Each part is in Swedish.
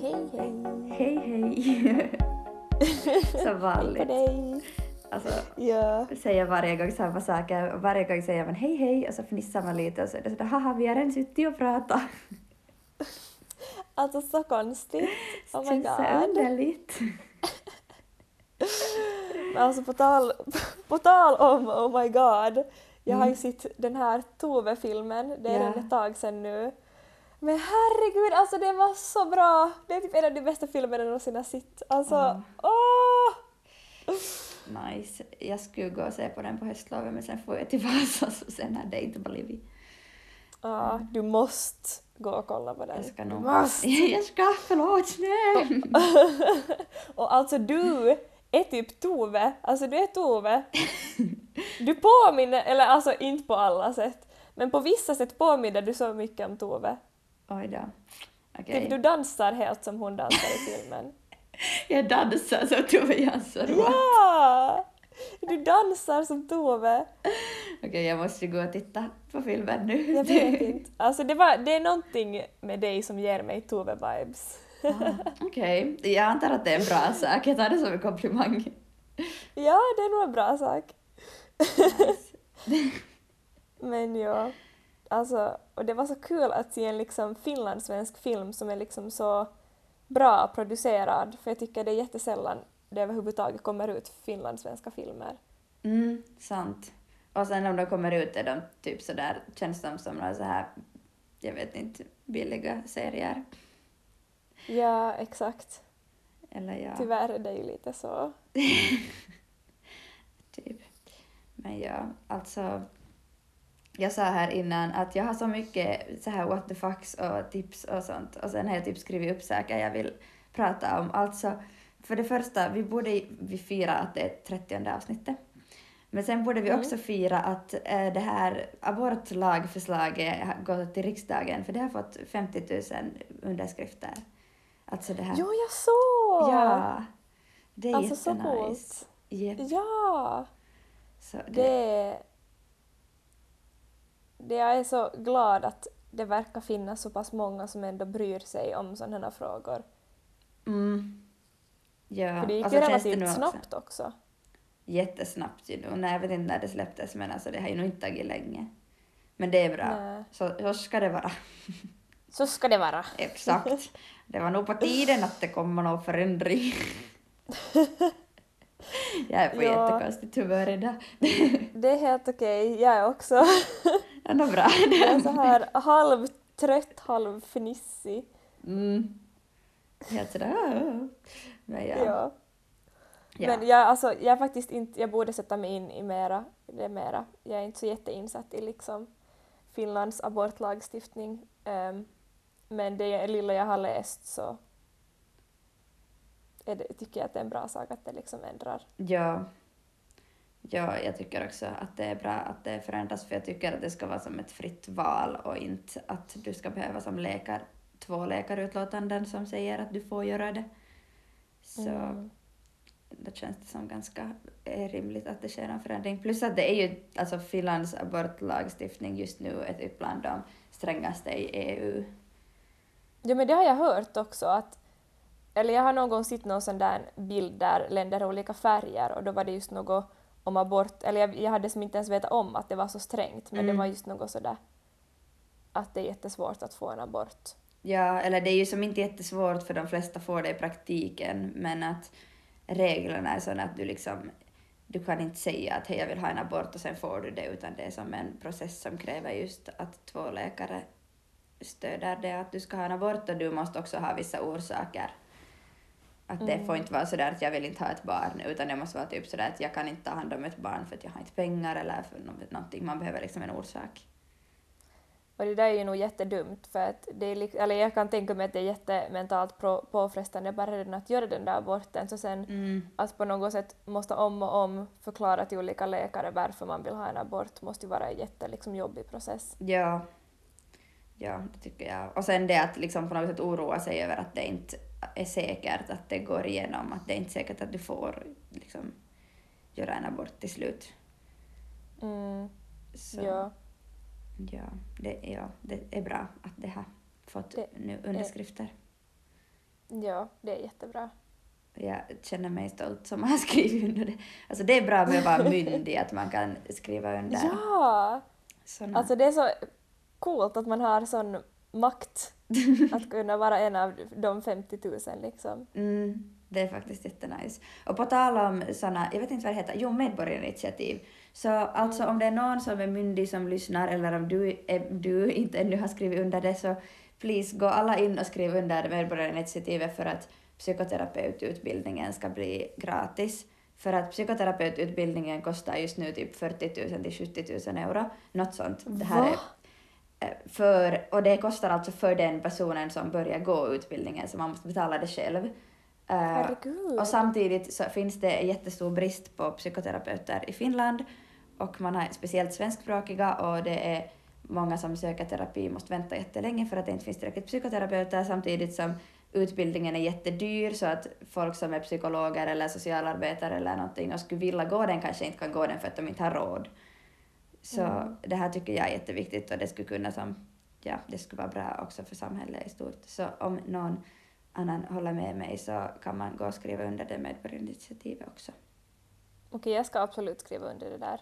Hej hej! Hej hej! Hej på vanligt. dig! Alltså, Ja. säger varje gång samma saker. Varje gång säger man hej hej och så fnissar man lite och så är det sådär haha vi har redan suttit och pratat. Alltså så konstigt. Oh my Känns så god. underligt. Alltså på tal, på tal om oh my god. Jag har ju sett den här Tove-filmen, det är redan ett tag sedan nu. Men herregud, alltså det var så bra! Det är typ en av de bästa filmerna jag någonsin har sett. Alltså, Ja. åh! Nice. Jag skulle gå och se på den på höstlovet men sen får jag till Vasa så sen har det inte blivit. Ja, du måste gå och kolla på den. Jag ska nog... måste! Jag ska, förlåt, nej! Och alltså du är typ Tove, alltså du är Tove. Du påminner, eller alltså inte på alla sätt, men på vissa sätt påminner du så mycket om Tove. Oj då. Typ du dansar helt som hon dansar i filmen. Jag dansar som Tove Jansson. Ja! Du dansar som Tove. Okej, jag måste gå och titta på filmen nu. Jag vet inte. Alltså det, var, det är någonting med dig som ger mig Tove-vibes. Ah, Okej, jag antar att det är en bra sak. Jag tar det som en komplimang. Ja, det är nog en bra sak. Nice. Men ja, alltså, och det var så kul att se en liksom finlandssvensk film som är liksom så bra producerad, för jag tycker det är jättesällan det överhuvudtaget kommer ut finlandssvenska filmer. Mm, sant. Och sen om de kommer ut är de typ sådär, känns de som några så här, jag vet inte, billiga serier. Ja, exakt. Eller ja, Tyvärr är det ju lite så. typ. Men ja, alltså. Jag sa här innan att jag har så mycket så här what the fucks och tips och sånt och sen har jag typ skrivit upp saker jag vill prata om. Alltså, för det första, vi borde vi fira att det är 30 avsnittet. Men sen borde vi Mm. också fira att eh, det här abortlagförslaget har gått till riksdagen för det har fått 50 000 underskrifter. Alltså det här. Jo, jag såg! Ja. Det är Alltså, så jättenice. coolt. Japp. Ja! Så det, Det, det... Jag är så glad att det verkar finnas så pass många som ändå bryr sig om sådana här frågor. Mm. Ja, För det gick och ju relativt också snabbt också. Jättesnabbt ju nu. Nej, jag vet inte när det släpptes men alltså det har ju nog inte tagit länge. Men det är bra. Nej. Så, så ska det vara. Så ska det vara. Exakt. Det var nog på tiden att det kommer någon förändring. jag är på Ja. jättekonstigt humör idag. Det är helt okej, jag är också. Ändå bra. Jag är så här halvtrött, halvfnissig. Mm. Helt sådär. Men ja. Ja. ja. Men jag, alltså, jag faktiskt inte, jag borde sätta mig in i mera, det mera. Jag är inte så jätteinsatt i liksom Finlands abortlagstiftning. Ehm, men det lilla jag har läst så det, tycker jag att det är en bra sak att det liksom ändrar. Ja. Ja, jag tycker också att det är bra att det förändras för jag tycker att det ska vara som ett fritt val och inte att du ska behöva som läkare, två läkarutlåtanden som säger att du får göra det. Så Mm. då känns det som ganska rimligt att det sker en förändring. Plus att det är ju, alltså Finlands abortlagstiftning just nu är typ bland de strängaste i EU. Ja men det har jag hört också att eller jag har någon gång sett någon sån där bild där länder har olika färger och då var det just något om abort, eller jag, jag hade som inte ens vetat om att det var så strängt men Mm. det var just något sådär att det är jättesvårt att få en abort. Ja, eller det är ju som inte jättesvårt för de flesta får det i praktiken, men att reglerna är sådana att du liksom, du kan inte säga att hej jag vill ha en abort och sen får du det, utan det är som en process som kräver just att två läkare stöder det att du ska ha en abort och du måste också ha vissa orsaker. Att det Mm. får inte vara sådär att jag vill inte ha ett barn, utan det måste vara typ sådär att jag kan inte ta hand om ett barn för att jag har inte pengar eller för nå- någonting, man behöver liksom en orsak. Och det där är ju nog jättedumt för att det är, eller jag kan tänka mig att det är jättementalt påfrestande bara redan att göra den där aborten så sen Mm. att på något sätt måste om och om förklara till olika läkare varför man vill ha en abort måste ju vara en jätte liksom, jobbig process. Ja. Ja, det tycker jag. Och sen det att liksom på något sätt oroa sig över att det inte är säkert att det går igenom, att det är inte säkert att du får liksom göra en abort till slut. Mm, Så, ja. ja, det, ja, det är bra att det har fått Det nu underskrifter. Ja, det är jättebra. Jag känner mig stolt som har skrivit under det. Alltså det är bra med att vara myndig, att man kan skriva under Ja! såna. Alltså det är så coolt att man har sån makt att kunna vara en av de 50 000 liksom. Mm, det är faktiskt jättenice. Och på tal om såna, jag vet inte vad det heter, jo medborgarinitiativ. Så alltså om det är någon som är myndig som lyssnar eller om du, är, du inte ännu har skrivit under det så please gå alla in och skriv under medborgarinitiativet för att psykoterapeututbildningen ska bli gratis. För att psykoterapeututbildningen kostar just nu typ 40 000 till 70 000 euro, något sånt. Det här Va? är eh, för, och det kostar alltså för den personen som börjar gå utbildningen, så man måste betala det själv. Eh, Herregud. och samtidigt så finns det jättestor brist på psykoterapeuter i Finland och man har speciellt svenskspråkiga och det är många som söker terapi måste vänta jättelänge för att det inte finns tillräckligt psykoterapeuter samtidigt som utbildningen är jättedyr så att folk som är psykologer eller socialarbetare eller någonting och skulle vilja gå den kanske inte kan gå den för att de inte har råd. Så Mm. det här tycker jag är jätteviktigt och det skulle kunna som, ja, det skulle vara bra också för samhället i stort. Så om någon annan håller med mig så kan man gå och skriva under det medborgarinitiativet också. Okej, jag ska absolut skriva under det där.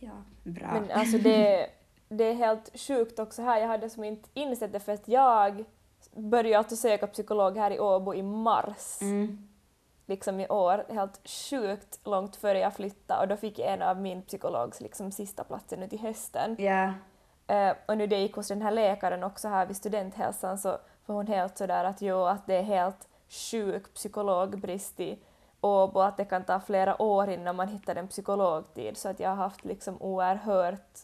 Ja, bra. Men alltså det, det är helt sjukt också här, jag hade som inte insett det för att jag började alltså söka psykolog här i Åbo i mars, Mm. Liksom i år, helt sjukt långt före jag flyttade och då fick jag en av min psykologs liksom sista platser nu till hösten. Ja, Eh, och nu det gick hos den här läkaren också här vid studenthälsan så var hon helt sådär att jo, att det är helt sjuk psykologbrist i Åbo, att det kan ta flera år innan man hittar en psykologtid så att jag har haft liksom oerhört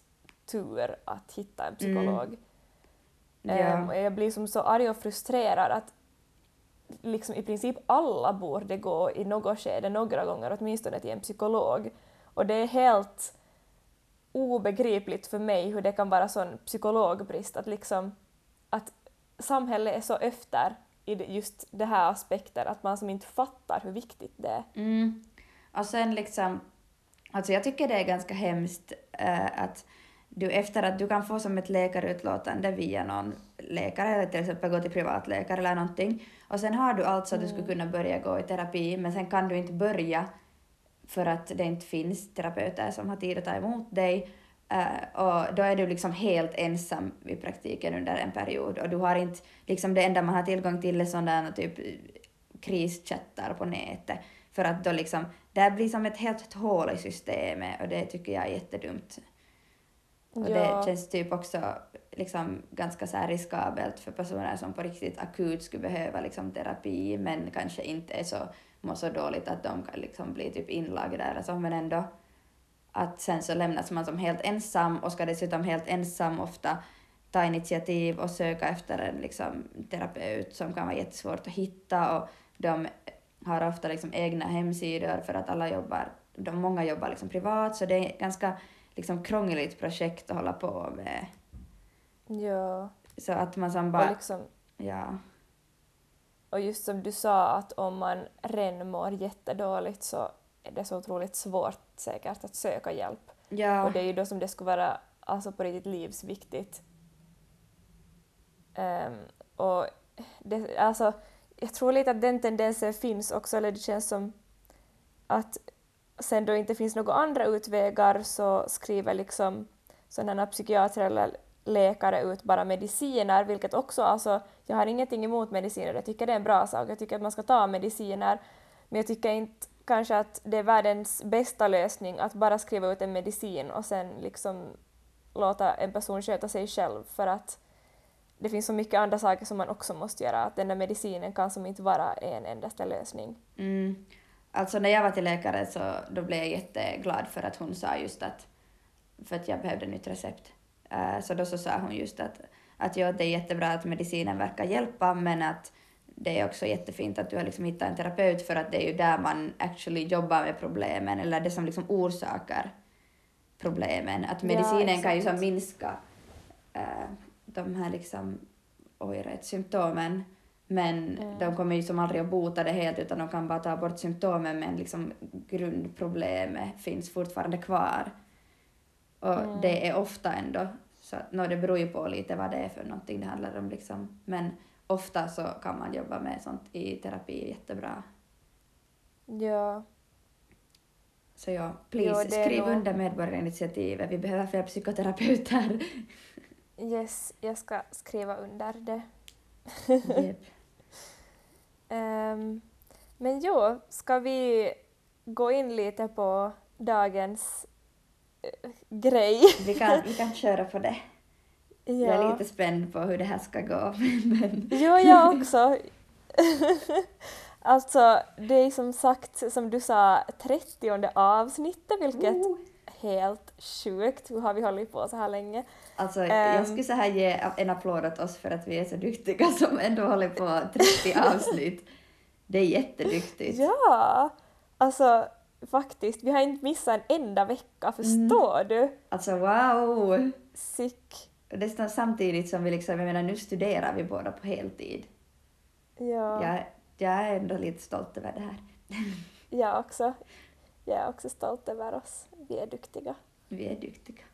tur att hitta en psykolog. Ja. Ehm, och jag blir som så arg och frustrerad att liksom i princip alla borde gå i något skede några gånger åtminstone till en psykolog. Och det är helt obegripligt för mig hur det kan vara sån psykologbrist att liksom att samhället är så efter i just det här aspekten att man som inte fattar hur viktigt det är. Mm. Och sen liksom, alltså jag tycker det är ganska hemskt äh, att du efter att du kan få som ett läkarutlåtande via någon läkare eller till exempel gå till privatläkare eller någonting och sen har du alltså att du skulle kunna börja gå i terapi men sen kan du inte börja för att det inte finns terapeuter som har tid att ta emot dig eh, och då är du liksom helt ensam i praktiken under en period och du har inte, liksom det enda man har tillgång till är sådana typ krischattar på nätet för att då liksom, det blir som ett helt hål i systemet och det tycker jag är jättedumt. Och det känns typ också liksom ganska så riskabelt för personer som på riktigt akut skulle behöva liksom terapi men kanske inte är så, mår så dåligt att de kan liksom bli typ inlagda eller så. Men ändå att sen så lämnas man som helt ensam och ska dessutom helt ensam ofta ta initiativ och söka efter en liksom, terapeut som kan vara jättesvårt att hitta. Och de har ofta liksom egna hemsidor för att alla jobbar, de, många jobbar liksom privat. Så det är ganska liksom, krångligt projekt att hålla på med. Ja. Så att man som Och, bara, liksom, ja, och just som du sa att om man redan mår jättedåligt så är det så otroligt svårt säkert att söka hjälp. ja, Och det är ju då som det skulle vara alltså på riktigt livsviktigt. Ehm, och det, alltså, jag tror lite att den tendensen finns också, eller det känns som att sen då inte finns några andra utvägar så skriver liksom sådana psykiatrer eller läkare ut bara mediciner, vilket också, alltså, jag har ingenting emot mediciner, jag tycker det är en bra sak, jag tycker att man ska ta mediciner, men jag tycker inte kanske att det är världens bästa lösning att bara skriva ut en medicin och sen liksom låta en person sköta sig själv för att det finns så mycket andra saker som man också måste göra, att den där medicinen kan som inte vara en endaste lösning. Mm. Alltså när jag var till läkare så då blev jag jätteglad för att hon sa just att, för att jag behövde nytt recept. Eh, så då så sa hon just att, att ja, det är jättebra att medicinen verkar hjälpa men att det är också jättefint att du har liksom hittat en terapeut för att det är ju där man actually jobbar med problemen eller det som liksom orsakar problemen. Att Ja, medicinen kan ju exakt. minska eh, de här liksom, symptomen men Mm. de kommer ju som aldrig att bota det helt utan de kan bara ta bort symptomen men liksom grundproblemet finns fortfarande kvar. Och Mm. det är ofta ändå, så no, det beror ju på lite vad det är för någonting det handlar om liksom. Men ofta så kan man jobba med sånt i terapi jättebra. Ja. Så ja, please är skriv nog- under medborgarinitiativet. Vi behöver fler psykoterapeuter. Yes, jag ska skriva under det. Jep. Ehm, men jo, ska vi gå in lite på dagens eh, grej? vi, kan, vi kan köra på det. Ja. Jag är lite spänd på hur det här ska gå. Men, Jo, jag också. alltså, det är som sagt, som du sa, 30 avsnittet, vilket Oh. Helt sjukt. Hur har vi hållit på så här länge? Alltså, Ehm. jag skulle så här ge en applåd åt oss för att vi är så duktiga som ändå håller på 30 avsnitt. Det är jätteduktigt. Ja! Alltså, faktiskt, vi har inte missat en enda vecka, förstår du? Alltså wow! Sick. Och Dessutom samtidigt som vi liksom, jag menar nu studerar vi båda på heltid. Ja, Jag, jag är ändå lite stolt över det här. jag också. Jag är också stolt över oss. Vi är duktiga. Vi är duktiga.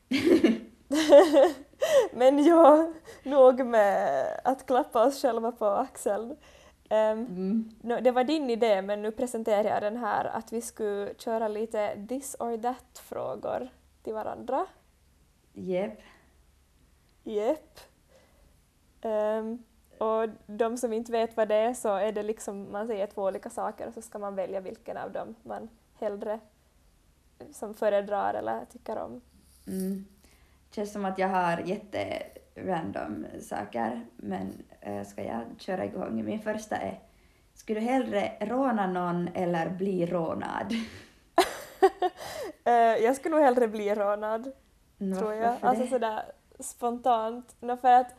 Men ja, nog med att klappa oss själva på axeln. Ehm, Mm. nå, det var din idé, men nu presenterar jag den här att vi skulle köra lite this or that-frågor till varandra. Jep. Jep. Ehm, och de som inte vet vad det är så är det liksom, man säger två olika saker och så ska man välja vilken av dem man hellre som föredrar eller tycker om. Mm. Känns som att jag har jätterandom saker, men äh, ska jag köra igång? Min första är, skulle du hellre råna någon eller bli rånad? Eh, jag skulle nog hellre bli rånad, Nå, tror jag. Alltså det? sådär spontant. Nå, för att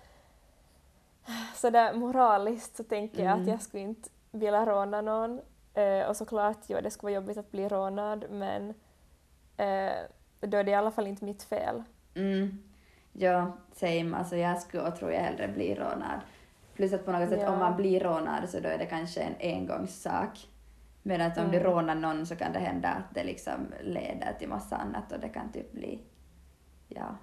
sådär moraliskt så tänker jag Mm. att jag skulle inte vilja råna någon. Eh, och såklart, ja, det skulle vara jobbigt att bli rånad, men eh, då är det i alla fall inte mitt fel. Mm. Ja, same. Alltså jag skulle tror jag hellre bli rånad. Plus att på något sätt Ja. om man blir rånad så då är det kanske en engångssak. Medan att om du Mm. rånar någon så kan det hända att det liksom leder till massa annat och det kan typ bli, ja.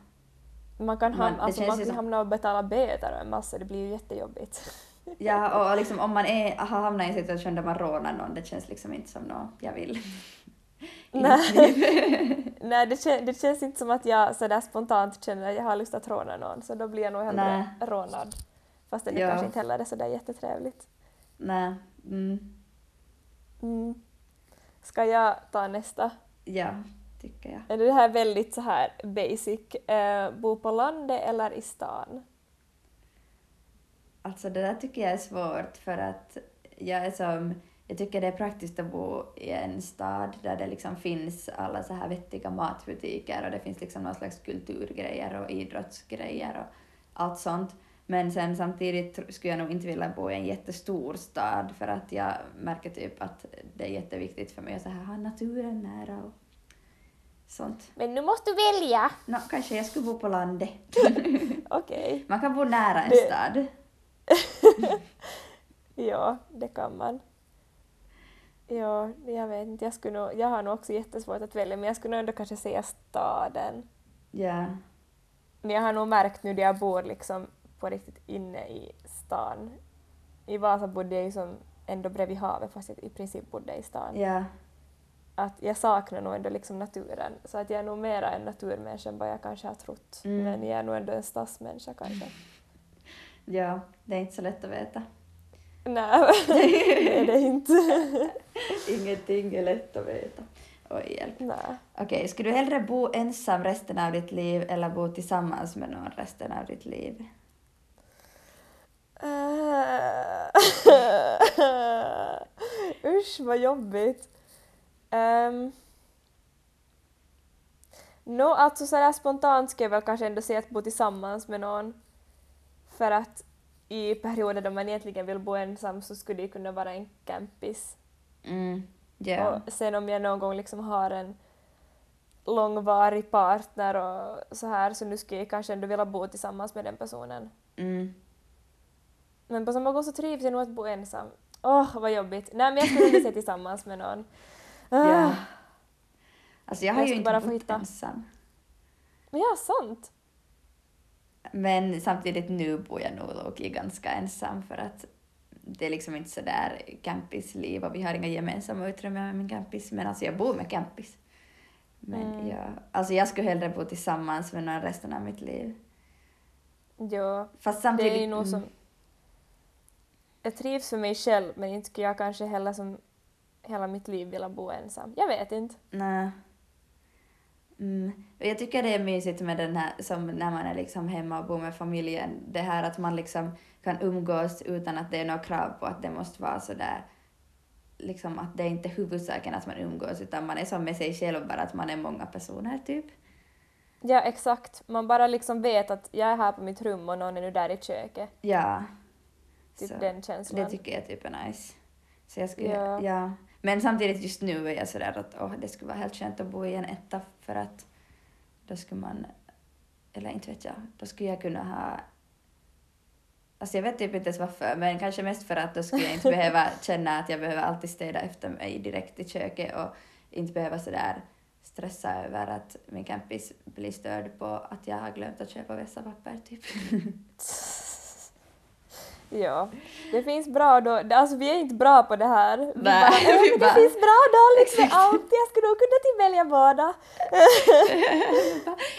Man kan, Man- ham- alltså, man ju kan som- hamna och betala böter och en massa, det blir ju jättejobbigt. Ja, och, liksom om man är, har hamnat i en situation där man rånar någon, det känns liksom inte som något jag vill. Nej. Nej, det, kän- det känns inte som att jag sådär spontant känner att jag har lust att råna någon, så då blir jag nog hellre Nej. rånad. Fast det Ja. kanske inte heller är sådär jättetrevligt. Nej. Mm. Mm. Ska jag ta nästa? Ja, tycker jag. Är det här väldigt så här basic? Eh, bo på landet eller i stan? Alltså det där tycker jag är svårt för att jag är som, jag tycker det är praktiskt att bo i en stad där det liksom finns alla så här vettiga matbutiker och det finns liksom någon slags kulturgrejer och idrottsgrejer och allt sånt. Men sen samtidigt skulle jag nog inte vilja bo i en jättestor stad för att jag märker typ att det är jätteviktigt för mig att så här ha naturen nära och sånt. Men nu måste du välja! Nå, kanske jag skulle bo på landet. Okej, Man kan bo nära en stad. ja, det kan man. Ja, jag vet inte, jag, skulle nog, jag har nog också jättesvårt att välja, men jag skulle nog ändå kanske säga staden. Ja. Men jag har nog märkt nu när jag bor liksom på riktigt inne i stan. I Vasa bodde jag ju som ändå bredvid havet fast jag i princip bodde i stan. Ja. Att jag saknar nog ändå liksom naturen. Så att jag är nog mera en naturmänniska än vad jag kanske har trott. Mm. Men jag är nog ändå en stadsmänniska kanske. Ja, det är inte så lätt att veta. Nej, det är det inte. Ingenting är lätt att veta. Oj, hjälp. Nej. Okej, skulle du hellre bo ensam resten av ditt liv eller bo tillsammans med någon resten av ditt liv? Usch vad jobbigt. Um, Nå, alltså sådär spontant skulle jag väl kanske ändå säga att bo tillsammans med någon. För att i perioder då man egentligen vill bo ensam så skulle det kunna vara en campis. Mm, ja. Och sen om jag någon gång liksom har en långvarig partner och så här så nu skulle jag kanske ändå vilja bo tillsammans med den personen. Mm. Men på samma gång så trivs jag nog att bo ensam. Åh, vad jobbigt. Nej, men jag skulle ändå se tillsammans med någon. Ah. ja. Alltså jag har Jag ju inte bara bott få hitta. ensam. Men ja, sant. Men samtidigt nu bor jag nog Loki ganska ensam för att det är liksom inte så där campisliv och vi har inga gemensamma utrymmen med min campis. Men alltså jag bor med campis. Men Mm. jag, alltså jag skulle hellre bo tillsammans med någon resten av mitt liv. Ja, Fast det samtidigt... är ju nog mm, som... Jag trivs för mig själv men inte skulle jag kanske heller som hela mitt liv vilja bo ensam. Jag vet inte. Nej. Mm. Jag tycker det är mysigt med den här, som när man är liksom hemma och bor med familjen, det här att man liksom kan umgås utan att det är några krav på att det måste vara så där liksom att det är inte huvudsaken att man umgås utan man är som med sig själv bara att man är många personer typ. Ja, exakt. Man bara liksom vet att jag är här på mitt rum och någon är nu där i köket. Ja. Typ Så den känslan. det tycker jag typ är nice. Så jag skulle, Ja. ja. Men samtidigt just nu är jag sådär att åh, det skulle vara helt skönt att bo i en etta för att då skulle man, eller inte vet jag, då skulle jag kunna ha Alltså jag vet typ inte ens varför, men kanske mest för att då skulle jag inte behöva känna att jag behöver alltid städa efter mig direkt i köket och inte behöva sådär stressa över att min campis blir störd på att jag har glömt att köpa vässapapper typ. Ja, det finns bra då. Alltså vi är inte bra på det här. Vi Nej, bara, vi "Äh, men bara- det finns bra dåligt med allt. Jag skulle nog kunna välja båda.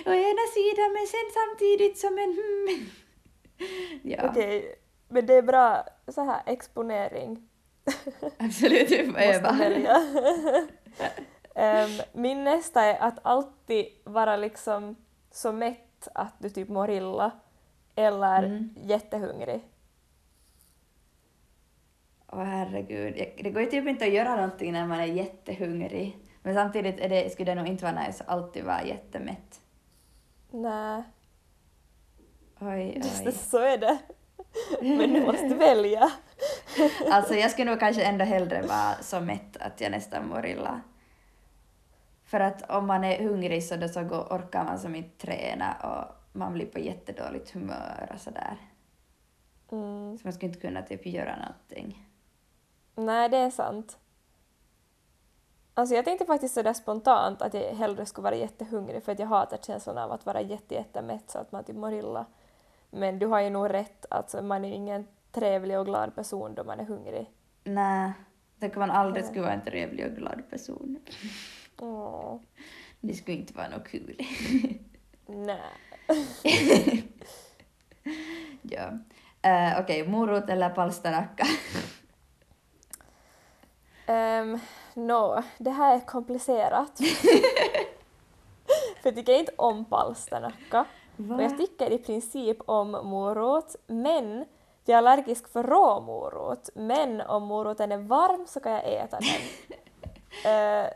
Å ena sidan men sen samtidigt som en hmm. Ja, Okej, men det är bra så här exponering. absolut, du får öva. Ehm, min nästa är att alltid vara liksom så mätt att du typ mår illa eller Mm. jättehungrig. Åh herregud, det går ju typ inte att göra någonting när man är jättehungrig. Men samtidigt är det, skulle det nog inte vara nice att alltid vara jättemätt. Nej, Oj, just det, oj. så är det. Men du måste välja. Alltså jag skulle nog kanske ändå hellre vara så mätt att jag nästan mår illa. För att om man är hungrig så då så går, orkar man som inte träna och man blir på jättedåligt humör och sådär. Mm. Så man skulle inte kunna typ göra någonting. Nej, det är sant. Alltså jag tänkte faktiskt sådär spontant att jag hellre skulle vara jättehungrig för att jag hatar känslan av att vara jätte, jättemätt så att man typ mår illa. Men du har ju nog rätt, alltså man är ju ingen trevlig och glad person då man är hungrig. Nej, då kan man aldrig skulle vara en trevlig och glad person. Åh, Det skulle inte vara något kul. nej. ja. Uh, Okej, morot eller palsternacka? Um, Nå, det här är komplicerat. för jag tycker inte om palsternacka. Och jag tycker i princip om morot, men jag är allergisk för rå morot. Men om moroten är varm så kan jag äta den. Eh,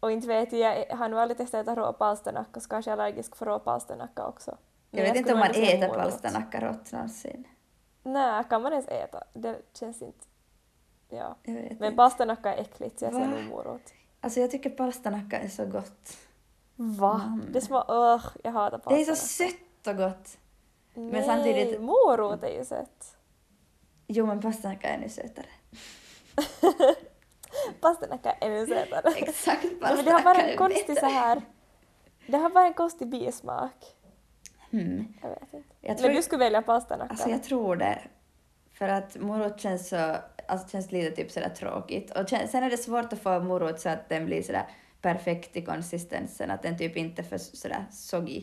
och inte vet jag, jag har nog aldrig testat att äta rå palsternacka så kanske jag är allergisk för rå palsternacka också. Men Jag vet inte skulle om man äter palsternacka rått någonsin. Nej, kan man ens äta? Det känns inte... Ja. Jag vet Men inte. är äckligt så jag säger Va? nog morot. Alltså jag tycker palsternacka är så gott. Va? Mm. Det smakar... Öh, jag hatar Det är så sött och gott. Nej, samtidigt- morot är ju sött. Jo men palsternacka är ännu sötare. Palsternacka är ännu sötare. Exakt, Nej, men det har bara en konstig så här... Det har bara en konstig bismak. Hmm. Jag vet inte. Jag tror, Men du skulle välja palsternacka? alltså jag tror det. För att morot känns så, alltså känns lite typ sådär tråkigt. Och sen är det svårt att få morot så att den blir sådär perfekt i konsistensen, att den typ inte är för sådär soggy.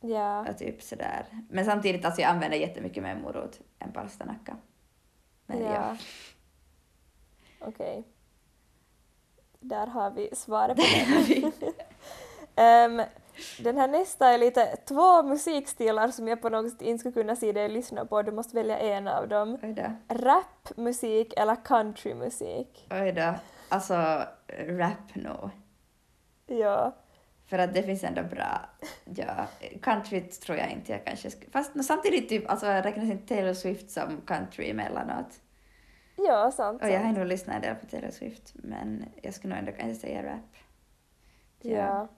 Ja. Och typ sådär. Men samtidigt, alltså jag använder jättemycket mer morot än palsternacka. Men ja. ja. Okej. Där har vi svaret på det. Ehm, den här nästa är lite två musikstilar som jag på något sätt inte skulle kunna se dig lyssna på. Du måste välja en av dem. Rapmusik eller countrymusik? Oj då. Alltså, rap nog. Ja. För att det finns ändå bra, ja, country tror jag inte jag kanske skulle, fast samtidigt typ, alltså räknas inte Taylor Swift som country emellanåt? Ja, sant. Och jag har nog lyssnat en del på Taylor Swift, men jag skulle nog ändå kanske säga rap. Ja. Ja,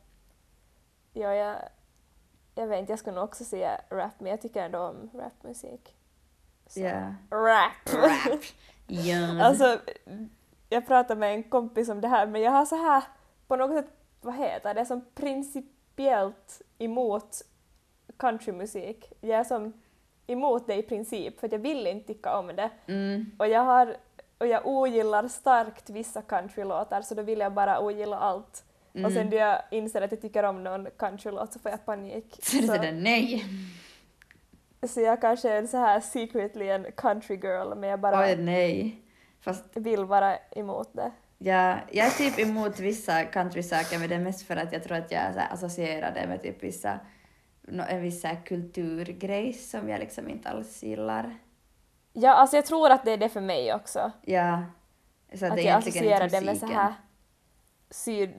jag, jag vet inte, jag skulle nog också säga rap, men jag tycker ändå om rapmusik. Så, Ja. Rap! Rap! Ja. alltså, jag pratade med en kompis om det här, men jag har så här på något sätt, vad heter det, som principiellt emot countrymusik. Jag är som emot det i princip för jag vill inte tycka om det. Mm. Och jag, har, och jag ogillar starkt vissa countrylåtar så då vill jag bara ogilla allt. Och sen då jag inser att jag tycker om någon countrylåt så får jag panik. Så det är sådär nej. så jag kanske är så här secretly en country girl men jag bara Oj nej. Fast vill vara emot det. jag, jag är typ emot vissa countrysaker men det är mest för att jag tror att jag associerar det med typ vissa en viss kulturgrej som jag liksom inte alls gillar. Ja, alltså jag tror att det är det för mig också. Ja. Så att det är jag associerar det med så här syd,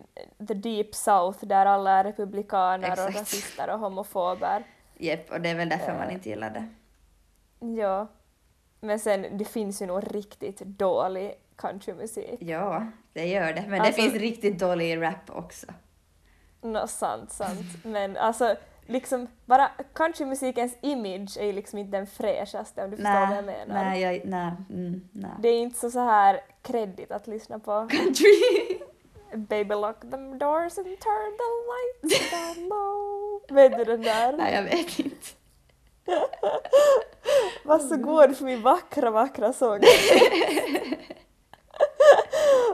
the deep south där alla är republikaner och Exakt. rasister och homofober. Japp, och det är väl därför man Eh. inte gillar det. Ja. Men sen, det finns ju nog riktigt dålig countrymusik. Ja, det gör det. Men Alltså- det finns riktigt dålig rap också. Nå, sant, sant. Men alltså, liksom, bara countrymusikens image är ju liksom inte den fräschaste om du förstår vad jag menar. nej, jag, nej, mm, nej. Det är inte så, så här kreddigt att lyssna på. Country! Baby lock them doors and turn the lights down low. Vet du den där? nej, jag vet inte. Varsågod för min vackra, vackra sång.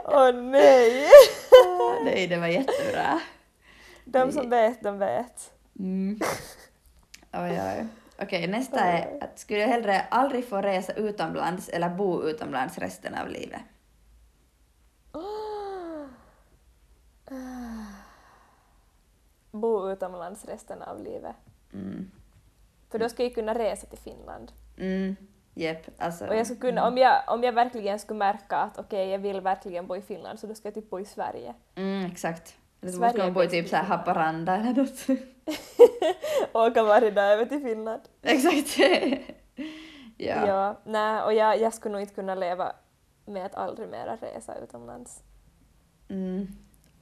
Åh nej! Ah, nej, det var jättebra. De som vet, de vet. Mm. Oj, oj. Okej, nästa är att skulle du hellre aldrig få resa utomlands eller bo utomlands resten av livet? Bo utomlands resten av livet. Mm. För då ska jag kunna resa till Finland. Mm. Jepp, alltså. Och jag skulle kunna, om, jag, om jag verkligen skulle märka att okej, jag vill verkligen bo i Finland så då ska jag typ bo i Sverige. Mm, exakt. Eller så Sverige måste man bo i typ i så här Finland. Haparanda eller något. Åka varje dag över till Finland. exakt. ja. Ja, nej, och jag, jag skulle nog inte kunna leva med att aldrig mera resa utomlands. Mm.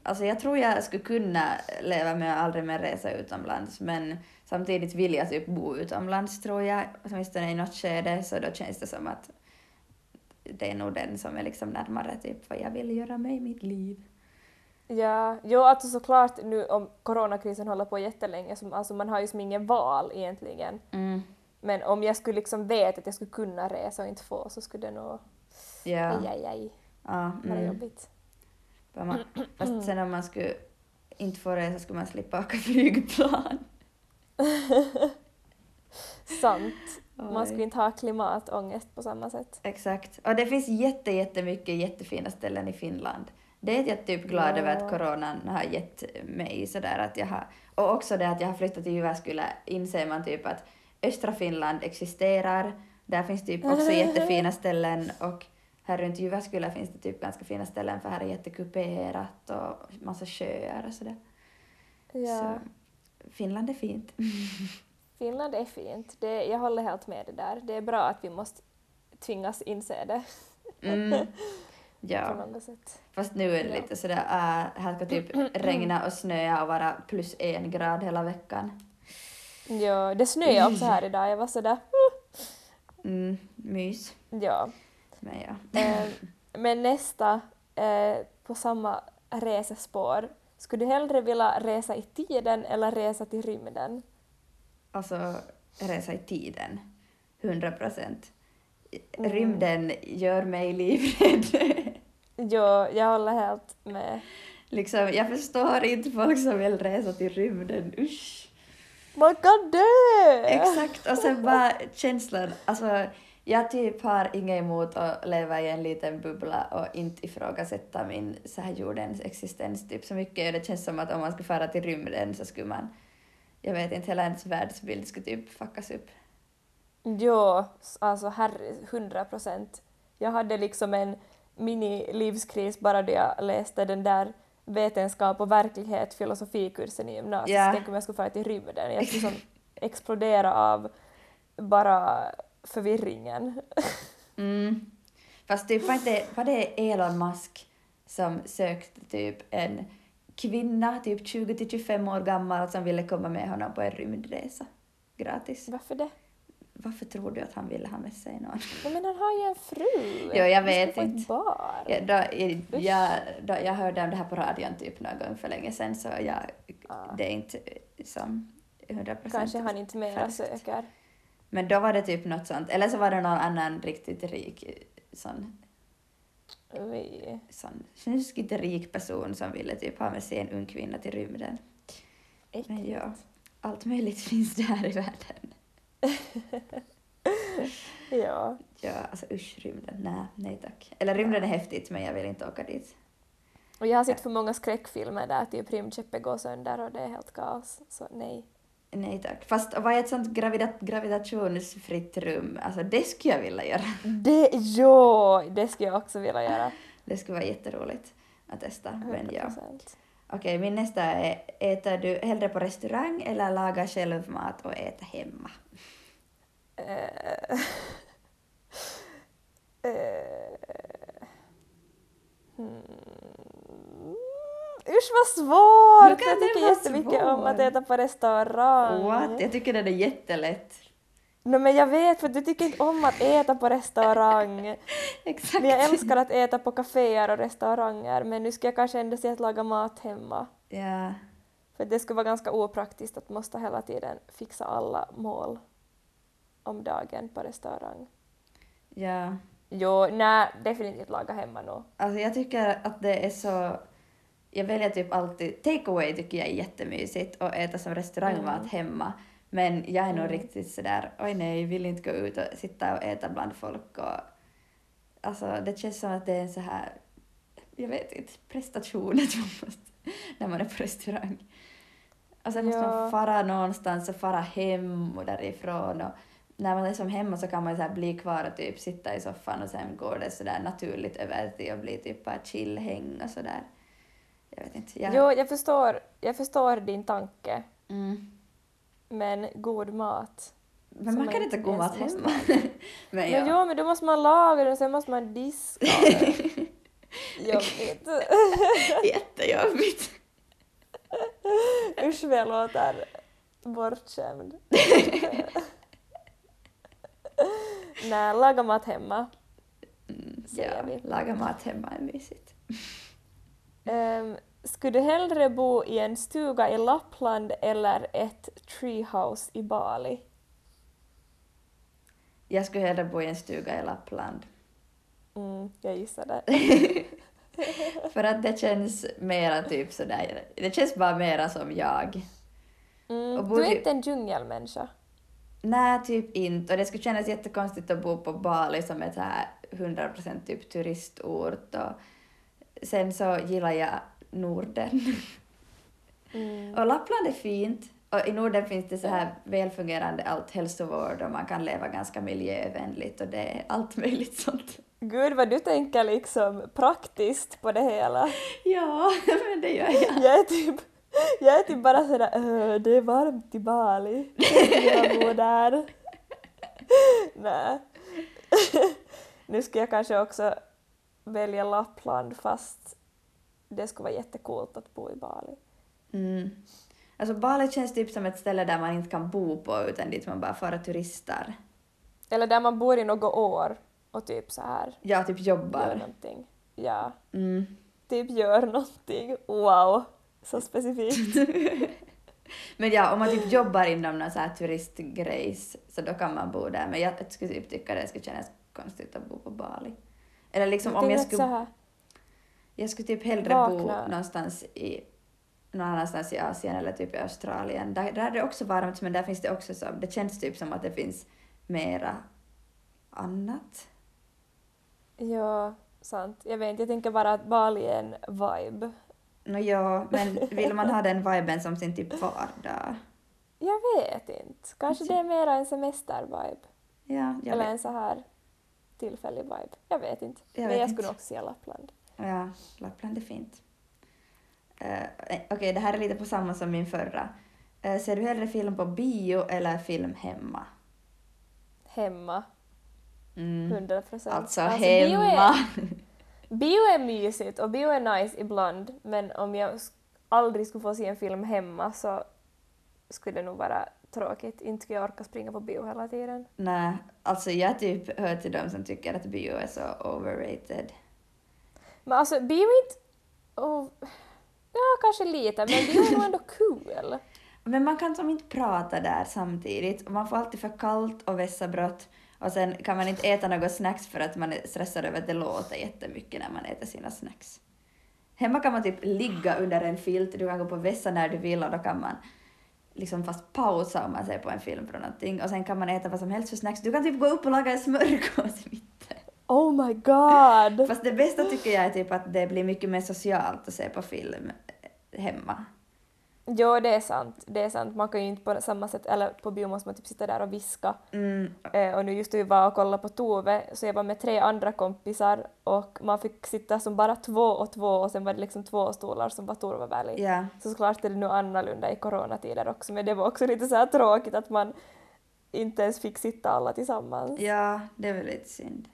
Alltså jag tror jag skulle kunna leva med att aldrig mer resa utomlands men samtidigt vill jag typ bo utomlands tror jag, åtminstone i något skede så då känns det som att det är nog den som är liksom närmare typ vad jag vill göra med mitt liv. Ja, jo alltså såklart nu om coronakrisen håller på jättelänge, så, alltså man har ju som ingen val egentligen. Mm. Men om jag skulle liksom veta att jag skulle kunna resa och inte få så skulle det nog, Ja. aj aj aj, ja vara mm. jobbigt. Man, fast sen om man skulle inte få resa skulle man slippa åka flygplan. Sant. Man skulle inte ha klimatångest på samma sätt. Exakt. Och det finns jätte, jättemycket jättefina ställen i Finland. Det är jag typ glad över att coronan har gett mig sådär att jag har... Och också det att jag har flyttat till Jyväskylä inser man typ att östra Finland existerar. Där finns typ också jättefina ställen och här runt Jyväskylä finns det typ ganska fina ställen för här är jättekuperat och massa sjöar och sådär. Ja, Så Finland är fint. Finland är fint. Det, jag håller helt med det där. Det är bra att vi måste tvingas inse det Mm. Ja. Fast nu är det Ja. lite sådär, äh, här ska typ regna och snöa och vara plus en grad hela veckan. Ja, det snöade också här idag. Jag var sådär, Mm, mys. ja. Men ja. Eh, Men nästa, eh, på samma resespår. Skulle du hellre vilja resa i tiden eller resa till rymden? Alltså, resa i tiden. 100 procent. Mm. Rymden gör mig livrädd. Jo, jag håller helt med. liksom, jag förstår inte folk som vill resa till rymden, usch. Man kan dö! Exakt, och sen bara känslan, alltså jag typ har inget emot att leva i en liten bubbla och inte ifrågasätta min så här jordens existens typ så mycket. Det känns som att om man skulle fara till rymden så skulle man, jag vet inte, hela ens världsbild skulle typ fuckas upp. Jo, alltså herre, hundra procent. Jag hade liksom en mini-livskris bara då jag läste den där vetenskap och verklighet filosofikursen i gymnasiet. Ja. Tänk om jag skulle fara till rymden. Jag skulle som explodera av bara förvirringen. Mm. Fast typ var, inte, var det Elon Musk som sökte typ en kvinna, typ 20 till 25 år gammal, som ville komma med honom på en rymdresa gratis. Varför det? Varför tror du att han ville ha med sig någon? Nej, men han har ju en fru! Jo, jag vet få ett inte. barn. Ja, då, i- jag, då, jag hörde om det här på radion typ någon gång för länge sedan så jag, Ah. det är inte som 100% Kanske han inte mera söker. Men då var det typ något sånt, eller så var det någon annan riktigt rik sån, Vi. sån snuskigt rik person som ville typ ha med sig en ung kvinna till rymden. Men Äckligt. ja, allt möjligt finns det här i världen. Ja. Ja, alltså usch, rymden. Nej, nej tack. Eller rymden är häftigt men jag vill inte åka dit. Och jag har sett för många skräckfilmer där typ rymdskeppet går sönder och det är helt kaos. Så nej. Nej tack. Fast vad är ett sånt gravida- gravitationsfritt rum? Alltså det skulle jag vilja göra. Det, jo, det skulle jag också vilja göra. Det skulle vara jätteroligt att testa. Men ja. 100%. Okej, min nästa är äter du hellre på restaurang eller laga själv mat och äta hemma? Eh, eh, hmm. Usch vad svårt! Jag tycker jättemycket om att äta på restaurang. What? Jag tycker det är jättelätt. No, men jag vet för du tycker inte om att äta på restaurang. Exakt. Men jag älskar att äta på kaféer och restauranger men nu ska jag kanske ändå säga att laga mat hemma. Ja. För det skulle vara ganska opraktiskt att måste hela tiden fixa alla mål om dagen på restaurang. Ja. Jo, nej, definitivt laga hemma nu. Alltså jag tycker att det är så... Jag väljer typ alltid... Takeaway tycker jag är jättemysigt och äta som restaurangmat Mm. hemma. Men jag är nog Mm. riktigt sådär, oj nej, vill inte gå ut och sitta och äta bland folk och... Alltså det känns som att det är en så här... Jag vet inte, prestation att man måste, när man är på restaurang. Och sen måste Ja. man fara någonstans och fara hem och därifrån och när man är som hemma så kan man så här bli kvar och typ sitta i soffan och sen går det sådär naturligt över till att bli typ bara chillhäng och sådär. Jag vet inte. Jag... Jo, jag förstår, jag förstår din tanke, Mm. men god mat. Men man kan inte inte gå mat hemma. Men Men ja. jo, men då måste man laga den och sen måste man diska den. Jobbigt. Jättejobbigt. Usch vad jag låter bortskämd. Nej, laga mat hemma. Mm, ja, laga mat hemma är mysigt. Um, skulle du hellre bo i en stuga i Lappland eller ett treehouse i Bali? Jag skulle hellre bo i en stuga i Lappland. Mm, jag gissade. För att det känns mera typ sådär, det känns bara mera som jag. Mm, du är inte en djungelmänniska. Nej, typ inte. Och det skulle kännas jättekonstigt att bo på Bali som ett så här 100% typ turistort. Och sen så gillar jag Norden. Mm. Och Lappland är fint. Och i Norden finns det så här välfungerande allt hälsovård och man kan leva ganska miljövänligt och det är allt möjligt sånt. Gud vad du tänker liksom praktiskt på det hela. Ja, men det gör jag. Jag är typ, jag är typ bara sådär "Öh, det är varmt i Bali. Jag bor där. Nej. Nu ska jag kanske också välja Lappland fast det skulle vara jättecoolt att bo i Bali. Mm. Alltså Bali känns typ som ett ställe där man inte kan bo på utan dit man bara får turistar. Eller där man bor i något år och typ så här Ja, typ gör jobbar. någonting. Ja, Mm. typ gör någonting. Wow, så specifikt. Men ja, om man typ jobbar inom någon så här turistgrejs så då kan man bo där. Men jag skulle typ tycka det skulle kännas konstigt att bo på Bali. Eller liksom om jag att så skulle, jag skulle typ hellre bo vakna. någonstans i någon annanstans i Asien eller typ i Australien. Där, där är det också varmt men där finns det också så, det känns typ som att det finns mera annat. Ja, sant. Jag vet inte, jag tänker bara att Bali är en vibe. Nå ja, men vill man ha den viben som sin typ vardag? Jag vet inte. Kanske det är mera en semestervibe. Ja, Eller vet. en så här tillfällig vibe. Jag vet inte. Jag Men vet jag inte. skulle nog också säga Lappland. Ja, Lappland är fint. Uh, Okej, det här är lite på samma som min förra. Eh, ser du hellre film på bio eller film hemma? Hemma. Mm. 100 procent. Alltså, Bio hemma! är, bio är mysigt och bio är nice ibland men om jag aldrig skulle få se en film hemma så skulle det nog vara tråkigt. Inte skulle jag orka springa på bio hela tiden. Nej, alltså jag typ hör till dem som tycker att bio är så overrated. Men alltså bio är inte... Oh, ja, kanske lite men bio är nog ändå kul. Men man kan som inte prata där samtidigt och man får alltid för kallt och vässa brott och sen kan man inte äta något snacks för att man är stressad över att det låter jättemycket när man äter sina snacks. Hemma kan man typ ligga under en filt, du kan gå på vässa när du vill och då kan man liksom fast pausa om man ser på en film från någonting och sen kan man äta vad som helst för snacks. Du kan typ gå upp och laga en smörgås mitt. Oh my god! Fast det bästa tycker jag är typ att det blir mycket mer socialt att se på film hemma. Jo, det är sant. Det är sant. Man kan ju inte på samma sätt, eller på bio måste man typ sitta där och viska. Mm, Eh, och nu just vi var och kollade på Tove, så jag var med tre andra kompisar och man fick sitta som bara två och två och sen var det liksom två stolar som var Turvaväli. ja. Så såklart är det nu annorlunda i coronatider också, men det var också lite så här tråkigt att man inte ens fick sitta alla tillsammans. ja, det är väl lite synd.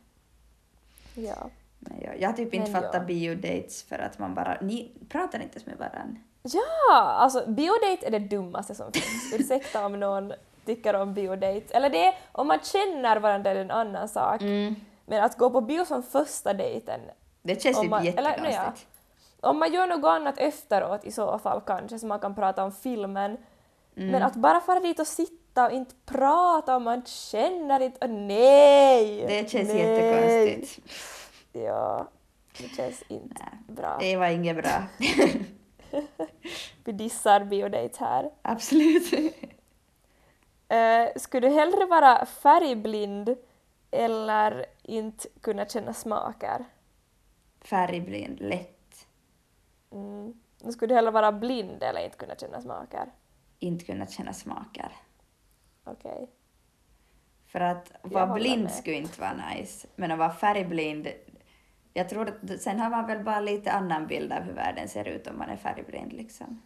Ja. Men jag, jag har typ inte Men fattat ja. biodates för att man bara, ni pratar inte ens med varandra. Ja, alltså biodate är det dummaste som finns. Ursäkta om någon tycker om biodate. Eller det är om man känner varandra är en annan sak. Men att gå på bio som första dejten, Det känns eller, jättekonstigt. om man gör något annat efteråt i så fall kanske, så man kan prata om filmen. Mm. Men att bara fara dit och sitta och inte prata om man känner inte, och nej! Det känns nej. jättekonstigt. Ja, det känns inte Nej, bra. det var inget bra. Vi dissar biodate här. Absolut. Uh, skulle du hellre vara färgblind eller inte kunna känna smaker? Färgblind, lätt. Mm. Skulle du hellre vara blind eller inte kunna känna smaker? Inte kunna känna smaker. Okej. För att vara blind med. skulle inte vara nice, men att vara färgblind, jag tror att sen har man väl bara lite annan bild av hur världen ser ut om man är färgblind liksom.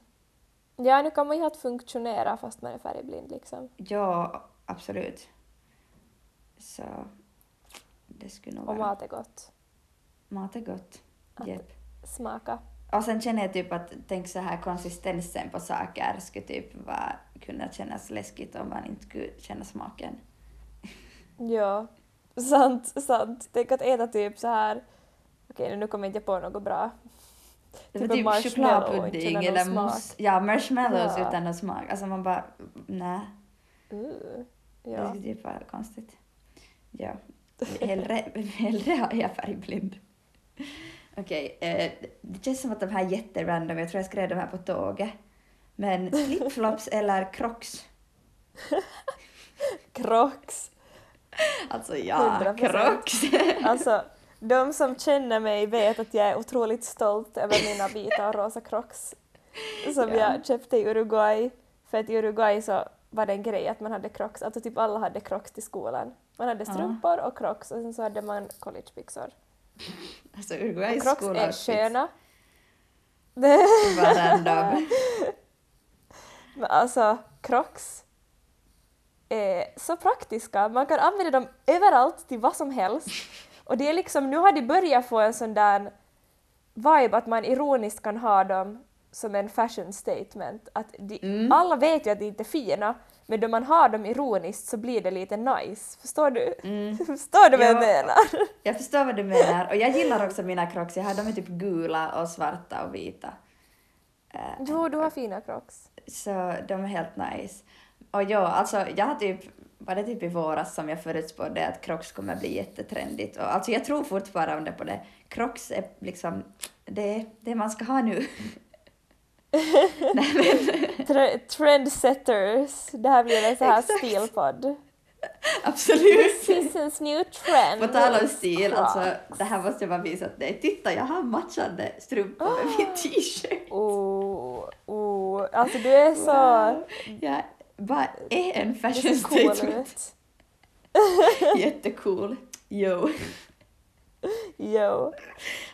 Ja, nu kan man ju att funktionera fast man är färgblind liksom. Ja, absolut. Så det skulle nog Och vara... mat är gott. Mat är gott. Att- Japp. Smaka. Och sen känner jag typ att, tänk så här, konsistensen på saker skulle typ vara, kunna kännas läskigt om man inte skulle känna smaken. Ja. Sant, sant. Tänk att äta typ så här. Okej, nu kommer jag inte på något bra. Det Typ typ chokladpudding eller mousse. Ja, marshmallows Ja. utan någon smak. Alltså man bara, nej. Uh. Det Ja. skulle typ vara konstigt. Ja. Hellre, hellre har jag färgblind. Okej, eh, det känns som att de här är jätterandom. Jag tror jag skrev de här på tåget. Men flipflops eller crocs? Crocs. Alltså ja, 100%. crocs. Alltså, de som känner mig vet att jag är otroligt stolt över mina vita och rosa crocs som Ja. jag köpte i Uruguay. För att i Uruguay så var det en grej att man hade crocs, alltså typ alla hade crocs till skolan. Man hade strumpor och crocs och sen så hade man collegebyxor. Alltså Uruguays crocs är sköna. random. Men alltså, crocs är så praktiska. Man kan använda dem överallt till vad som helst. Och det är liksom, nu har de börjat få en sån där vibe att man ironiskt kan ha dem som en fashion statement. Att de, Mm. Alla vet ju att de inte är fina, men då man har dem ironiskt så blir det lite nice. Förstår du? Mm. Förstår du vad jag Ja. menar? Jag förstår vad du menar och jag gillar också mina crocs. Jag har de är typ gula och svarta och vita. Eh, Jo, du har fina crocs. Så de är helt nice. Och ja, alltså jag har typ, var det typ i våras som jag förutspådde att Crocs kommer bli jättetrendigt och alltså jag tror fortfarande på det. Crocs är liksom det, det man ska ha nu. Nej men Tre- trendsetters. Det här blir en så här stilpodd. absolut. Seasons new trend. På tal om stil, alltså det här måste jag bara visa till dig. Titta, jag har matchande strumpor med min t-shirt. Oh, oh. Alltså du är så... Wow. Jag bara är en fashion cool statement. Jättecool. Jo. Jo.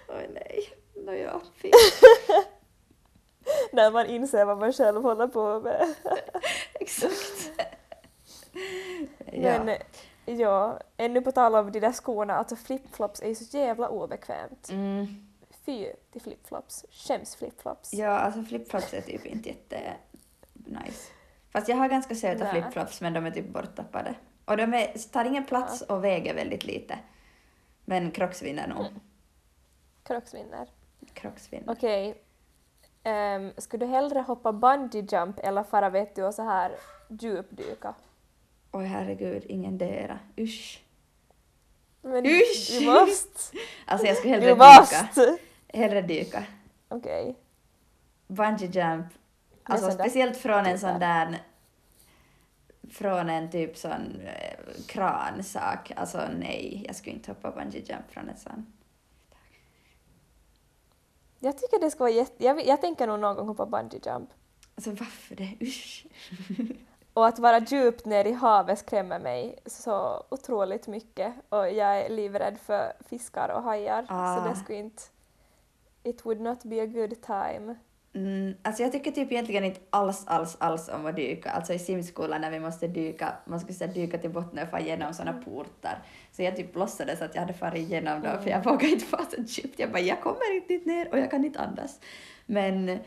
Oj nej. Nåja, fint. När man inser vad man själv håller på med. Exakt. Men ja. ja, ännu på tal om de där skorna, alltså flipflops är ju så jävla obekvämt. Mm. Fy till flipflops. Skäms flipflops. ja, alltså flipflops är typ inte jätte nice. Fast jag har ganska söta flipflops men de är typ borttappade. Och de är, tar ingen plats och väger väldigt lite. Men Crocs vinner nog. Crocs vinner. Crocs vinner. Okej. Um, skulle du hellre hoppa bungee jump eller fara vet du och så här djupdyka? Oj herregud, ingendera. Usch. Men Usch! du måste. Alltså jag skulle hellre Du dyka. måste. Hellre dyka. Okej. Bungee jump. Alltså speciellt från en sån där från en typ sån eh, kransak. Alltså nej, jag skulle inte hoppa bungee jump från en sån. Jag tycker det ska vara jätte... Jag, jag tänker nog någon gång hoppa bungee jump. Alltså varför det? Usch. Och att vara djupt ner i havet skrämmer mig så otroligt mycket och jag är livrädd för fiskar och hajar Ah. så det skulle inte... It would not be a good time. Mm, alltså jag tycker typ egentligen inte alls, alls, alls om att dyka. Alltså i simskolan när vi måste dyka, man skulle säga dyka till botten och fara igenom såna portar. Så jag typ låtsades att jag hade farit igenom dem för jag vågade inte fara så djupt. Jag bara, jag kommer inte dit ner och jag kan inte andas. Men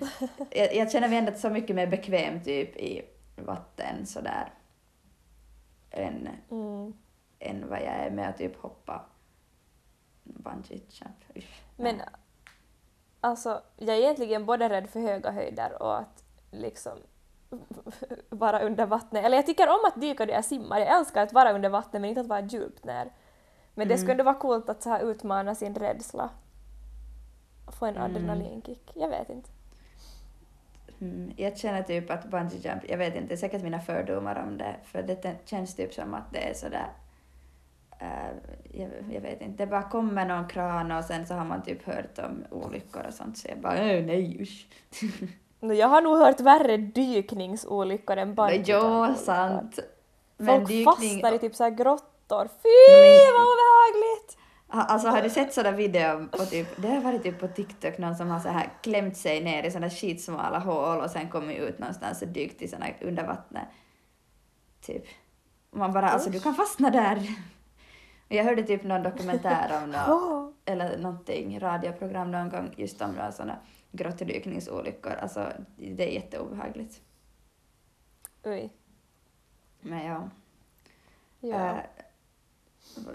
jag, jag känner mig ändå så mycket mer bekväm typ i vatten sådär än, Mm. än vad jag är med att typ hoppa bungee jump. Men alltså, jag är egentligen både rädd för höga höjder och att liksom vara under vattnet. Eller jag tycker om att dyka när jag simmar. Jag älskar att vara under vattnet men inte att vara djupt ner. Men det Mm. skulle ändå vara coolt att så här utmana sin rädsla. Få en Mm. adrenalinkick. Jag vet inte. Mm, jag känner typ att bungee jump, jag vet inte, säkert mina fördomar om det, för det känns typ som att det är sådär, uh, jag, jag vet inte, det bara kommer någon kran och sen så har man typ hört om olyckor och sånt så jag bara äh, nej usch. Jag har nog hört värre dykningsolyckor än bungee Jo, sant. Folk fastnar i typ så här grottor. Fy men- vad obehagligt! Ha- Alltså har du sett sådana videor på typ, det har varit typ på TikTok någon som har så här klämt sig ner i sådana skitsmala hål och sen kommit ut någonstans och dykt i såna under vattnet. Typ. Man bara alltså du kan fastna där. Jag hörde typ någon dokumentär om nå Åh. eller någonting, radioprogram någon gång just om några sådana grottdykningsolyckor. Alltså det är jätteobehagligt. Oj. Men ja. Ja. Eh,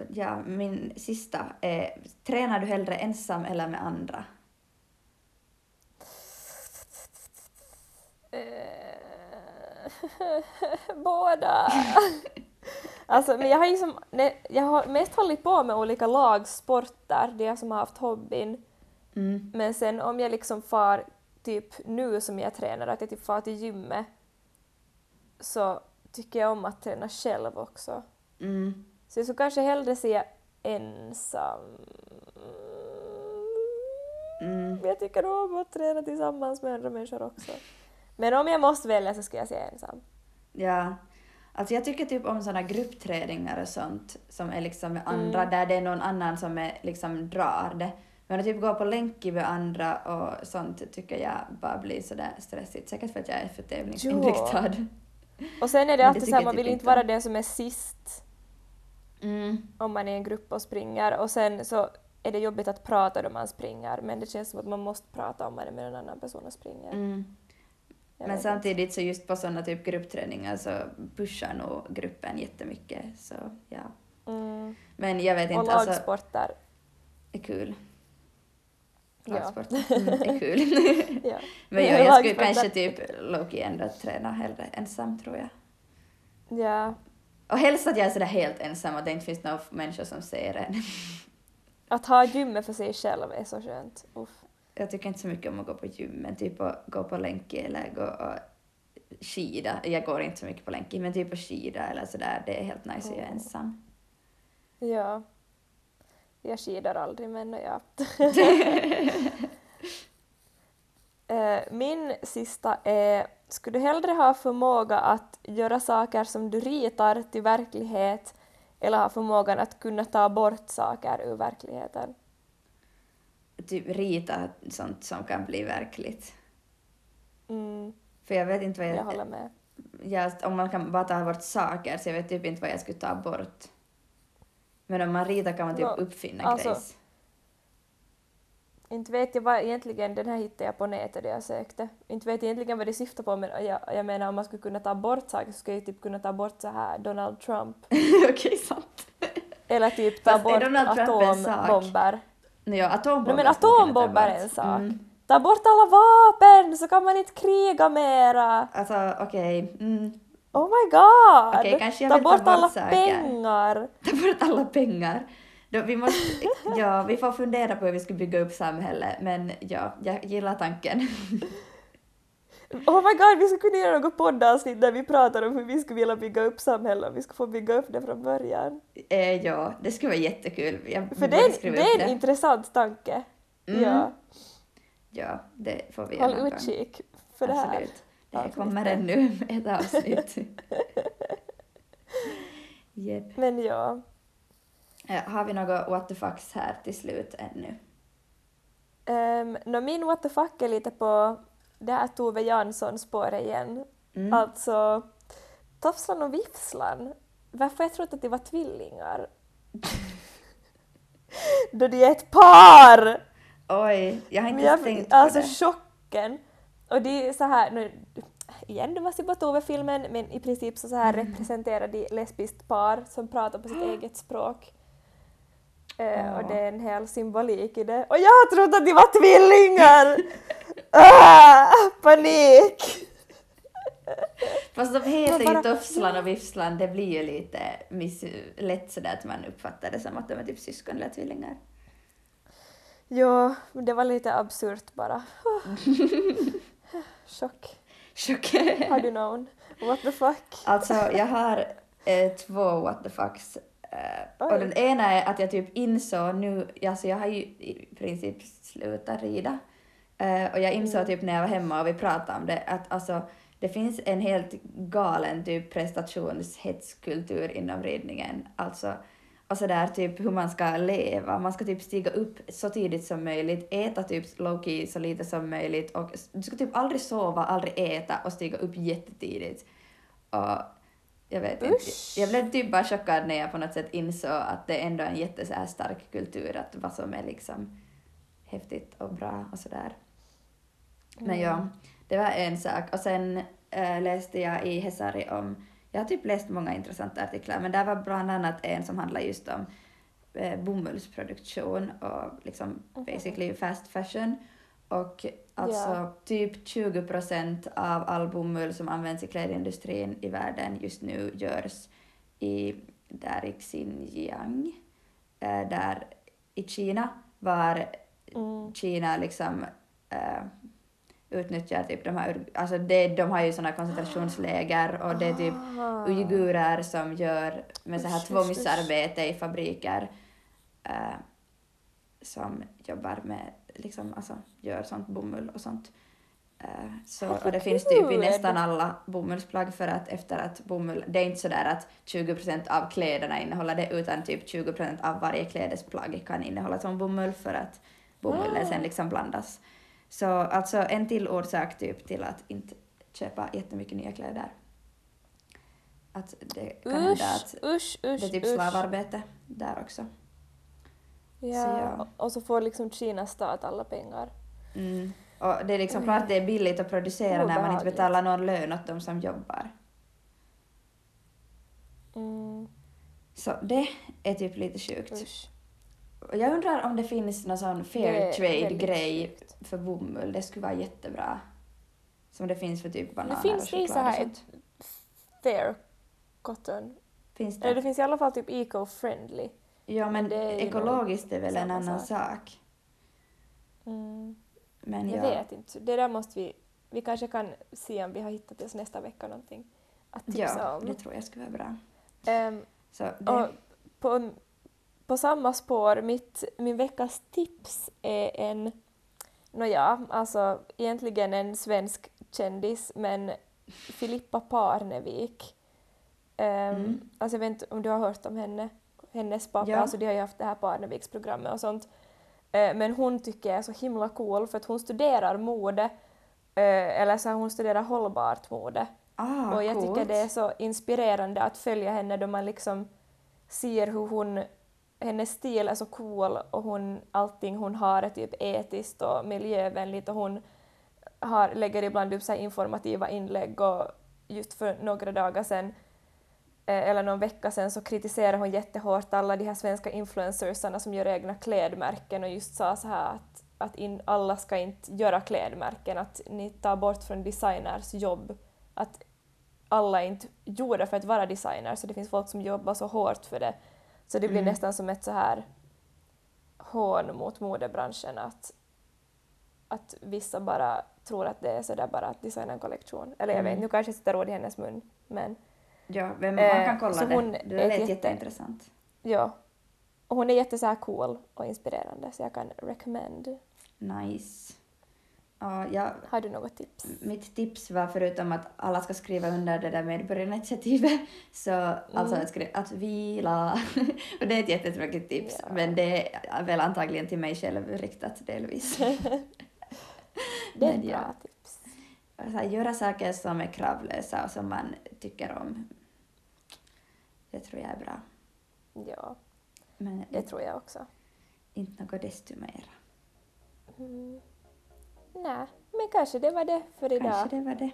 ja, min sista är, tränar du hellre ensam eller med andra? Eh, Båda. alltså, men jag har liksom, jag har mest hållit på med olika lagsporter, det jag som har haft hobbyn. Mm. Men sen om jag liksom far, typ nu som jag tränar, att jag typ far till gymmet, så tycker jag om att träna själv också. Mm. Så jag skulle kanske hellre säga ensam. Mm. Jag tycker om att träna tillsammans med andra människor också. Men om jag måste välja så ska jag säga ensam. Ja. Alltså jag tycker typ om såna gruppträningar och sånt som är liksom med andra, Mm. där det är någon annan som är, liksom drar det. Men att typ gå på länk med andra och sånt tycker jag bara blir sådär stressigt. Säkert för att jag är för tävlingsinriktad. Och sen är det alltid så tycker här, jag man typ vill inte vara den som är sist Mm. om man är i en grupp och springer och sen så är det jobbigt att prata då man springer men det känns som att man måste prata om man är med en annan person och springer. Mm. Jag Men samtidigt så just på såna typ gruppträningar så pushar nog gruppen jättemycket. Så ja. inte. Mm. Men jag vet Och inte, alltså är kul. Ja. Lagsport mm, är kul. Ja. Men ja, jag skulle kanske typ Loki ändå träna hellre ensam tror jag. ja. Och helst att jag är sådär helt ensam, att det inte finns några människor som ser en. Att ha gymmet för sig själv är så skönt. Uff. Jag tycker inte så mycket om att gå på gym, men typ att gå på länk eller gå och skida. Jag går inte så mycket på länk, men typ att skida eller sådär, det är helt nice att jag är Mm. ensam. Ja. Jag skidar aldrig men ja. Eh, Min sista är, skulle du hellre ha förmåga att göra saker som du ritar till verklighet eller ha förmågan att kunna ta bort saker ur verkligheten? typ rita sånt som kan bli verkligt. Mm, För jag vet inte vad jag... jag håller med. jag, om man kan bara ta bort saker så jag vet typ inte vad jag skulle ta bort. Men om man ritar kan man typ Nå, uppfinna alltså- grejs. Inte vet jag vad egentligen, den här hittade jag på nätet det jag sökte. Inte vet jag egentligen vad det syftar på men jag, jag menar om man skulle kunna ta bort saker så skulle jag typ kunna ta bort så här Donald Trump. Okej, sant. Eller typ ta Fast bort atombomber. Ja, atombomber Nej men atombomber är bort. en sak. Mm. Ta bort alla vapen så kan man inte kriga mera! Alltså okej, mm. Oh my god! Jag ta vill ta bort bort alla saker. pengar! ta bort alla pengar. Då, vi, måste, ja, vi får fundera på hur vi ska bygga upp samhället, men ja, jag gillar tanken. Oh my god, vi skulle kunna göra något poddavsnitt där vi pratar om hur vi skulle vilja bygga upp samhället och vi ska få bygga upp det från början. Eh, ja, det skulle vara jättekul. Jag För det är, det är en intressant tanke. Mm. Ja, Ja, det får vi håll utkik för det här. Absolut. Det avsnittet. kommer ännu ett avsnitt. Jep. Men Ja, har vi något what the fucks här till slut ännu? um, no, min what the fuck är lite på det här Tove Jansson-spåret igen. Mm. Alltså, Tofslan och Vifslan, varför jag trodde att de var tvillingar? Då de är ett par! Oj, jag har inte jag, tänkt på alltså det. chocken. Och det är så här, nu, igen det var på Tove-filmen, men i princip så, så här Mm. representerar de lesbiskt par som pratar på sitt eget språk. Eh. Och det är en hel symbolik i det. Och jag har trott att de var tvillingar! ah, panik! Fast de heter ju bara- Tofslan och Vifslan, det blir ju lite miss, lätt sådär att man uppfattar det som att de är typ syskon eller tvillingar. Jo, det var lite absurt bara. Chock. Chock. Har du någon? What the fuck? Alltså, jag har eh, två what the fucks. Eh, Oj. och den ena är att jag typ insåg nu, alltså jag har ju i princip slutat rida. Eh, och jag insåg Mm. typ när jag var hemma och vi pratade om det att alltså det finns en helt galen typ prestationshetskultur inom ridningen. Alltså, och sådär typ hur man ska leva. Man ska typ stiga upp så tidigt som möjligt, äta typ low-key så lite som möjligt och du ska typ aldrig sova, aldrig äta och stiga upp jättetidigt. Och jag vet inte, Usch. jag blev typ bara chockad när jag på något sätt insåg att det ändå är en jätte så här stark kultur, att vad som är liksom häftigt och bra och sådär. Men ja, det var en sak. Och sen äh, läste jag i Hesari om, jag har typ läst många intressanta artiklar, men där var bland annat en som handlar just om eh, bomullsproduktion och liksom basically fast fashion. Och alltså Ja. typ 20 procent av all bomull som används i klädindustrin i världen just nu görs i, där i Xinjiang, eh, där i Kina var Mm. Kina liksom eh, utnyttjar typ de här, alltså det, de har ju såna koncentrationsläger och det är typ Ah. uigurer som gör med så här tvångsarbete i fabriker eh, som jobbar med, liksom, alltså gör sånt bomull och sånt. Eh, så, och det finns typ i nästan alla bomullsplagg för att efter att bomull, det är inte sådär att 20% av kläderna innehåller det utan typ 20% av varje klädesplagg kan innehålla sån bomull för att bomullen Ah. sen liksom blandas. Så alltså en till orsak typ till att inte köpa jättemycket nya kläder. Att det kan hända Usch, att usch, usch, det är typ slavarbete där också. Ja, Så ja. och så får liksom Kinas stat alla pengar. Mm. Och det är liksom klart det är billigt att producera när man inte betalar någon lön åt de som jobbar. Mm, Så det är typ lite sjukt. usch. Jag undrar om det finns någon sån Det fair är trade väldigt grej sjukt. för bomull. Det skulle vara jättebra. Som det finns för typ bananer finns och det i så choklad och här sånt. Fair cotton. Finns Eller det? det finns i alla fall typ eco-friendly. Ja men men det är ekologiskt är väl en annan sak. sak. Mm. Men Jag ja. vet inte. Det där måste vi... Vi kanske kan se om vi har hittat oss nästa vecka någonting att tipsa Ja, om. det tror jag skulle vara bra. Ehm, Så det, och på, på samma spår, mitt, min veckas tips är en... Nåja, alltså egentligen en svensk kändis, men Filippa Parnevik. Ehm, Mm. Alltså jag vet inte om du har hört om henne? Hennes pappa, Ja. alltså de har ju haft det här Parneviksprogrammet och sånt. Eh, Men hon tycker jag är så himla cool för att hon studerar mode, eh, eller så här, hon studerar hållbart mode. ah, och jag coolt. tycker det är så inspirerande att följa henne då man liksom ser hur hon, hennes stil är så cool och hon, allting hon har är typ etiskt och miljövänligt och hon har, lägger ibland upp så informativa inlägg och just för några dagar sedan eller någon vecka sedan så kritiserade hon jättehårt alla de här svenska influencersarna som gör egna klädmärken och just sa så här att att in, alla ska inte göra klädmärken, att ni tar bort från designers jobb, att alla är inte gjorda för att vara designer, så det finns folk som jobbar så hårt för det. Så det blir Mm. nästan som ett så här hån mot modebranschen att, att vissa bara tror att det är sådär bara att designa en kollektion. Eller jag vet Mm. nu kanske jag sätter ord i hennes mun, men Ja, vem, Eh, man kan kolla så det. Det är lät jätte- jätteintressant. ja. Och hon är jätte så cool och inspirerande så jag kan recommend. Nice. Ja, jag, Har du något tips? mitt tips var förutom att alla ska skriva under det där medborgarinitiativet, så alltså Mm. att, skri- att vila. och det är ett jättetråkigt tips, Ja. men det är väl antagligen till mig själv riktat delvis. Det är ett ja. bra tips. så här, göra saker som är kravlösa och som man tycker om. Det tror jag är bra. Ja, Men det tror jag också. inte något desto mer. Mm. Nej, men kanske det var det för idag. Kanske det var det.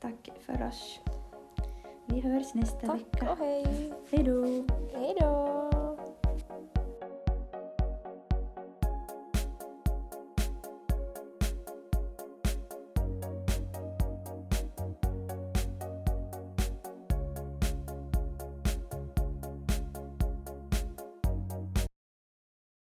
Tack för oss. Vi hörs nästa Tack vecka. och hej. Hej då! Hej då!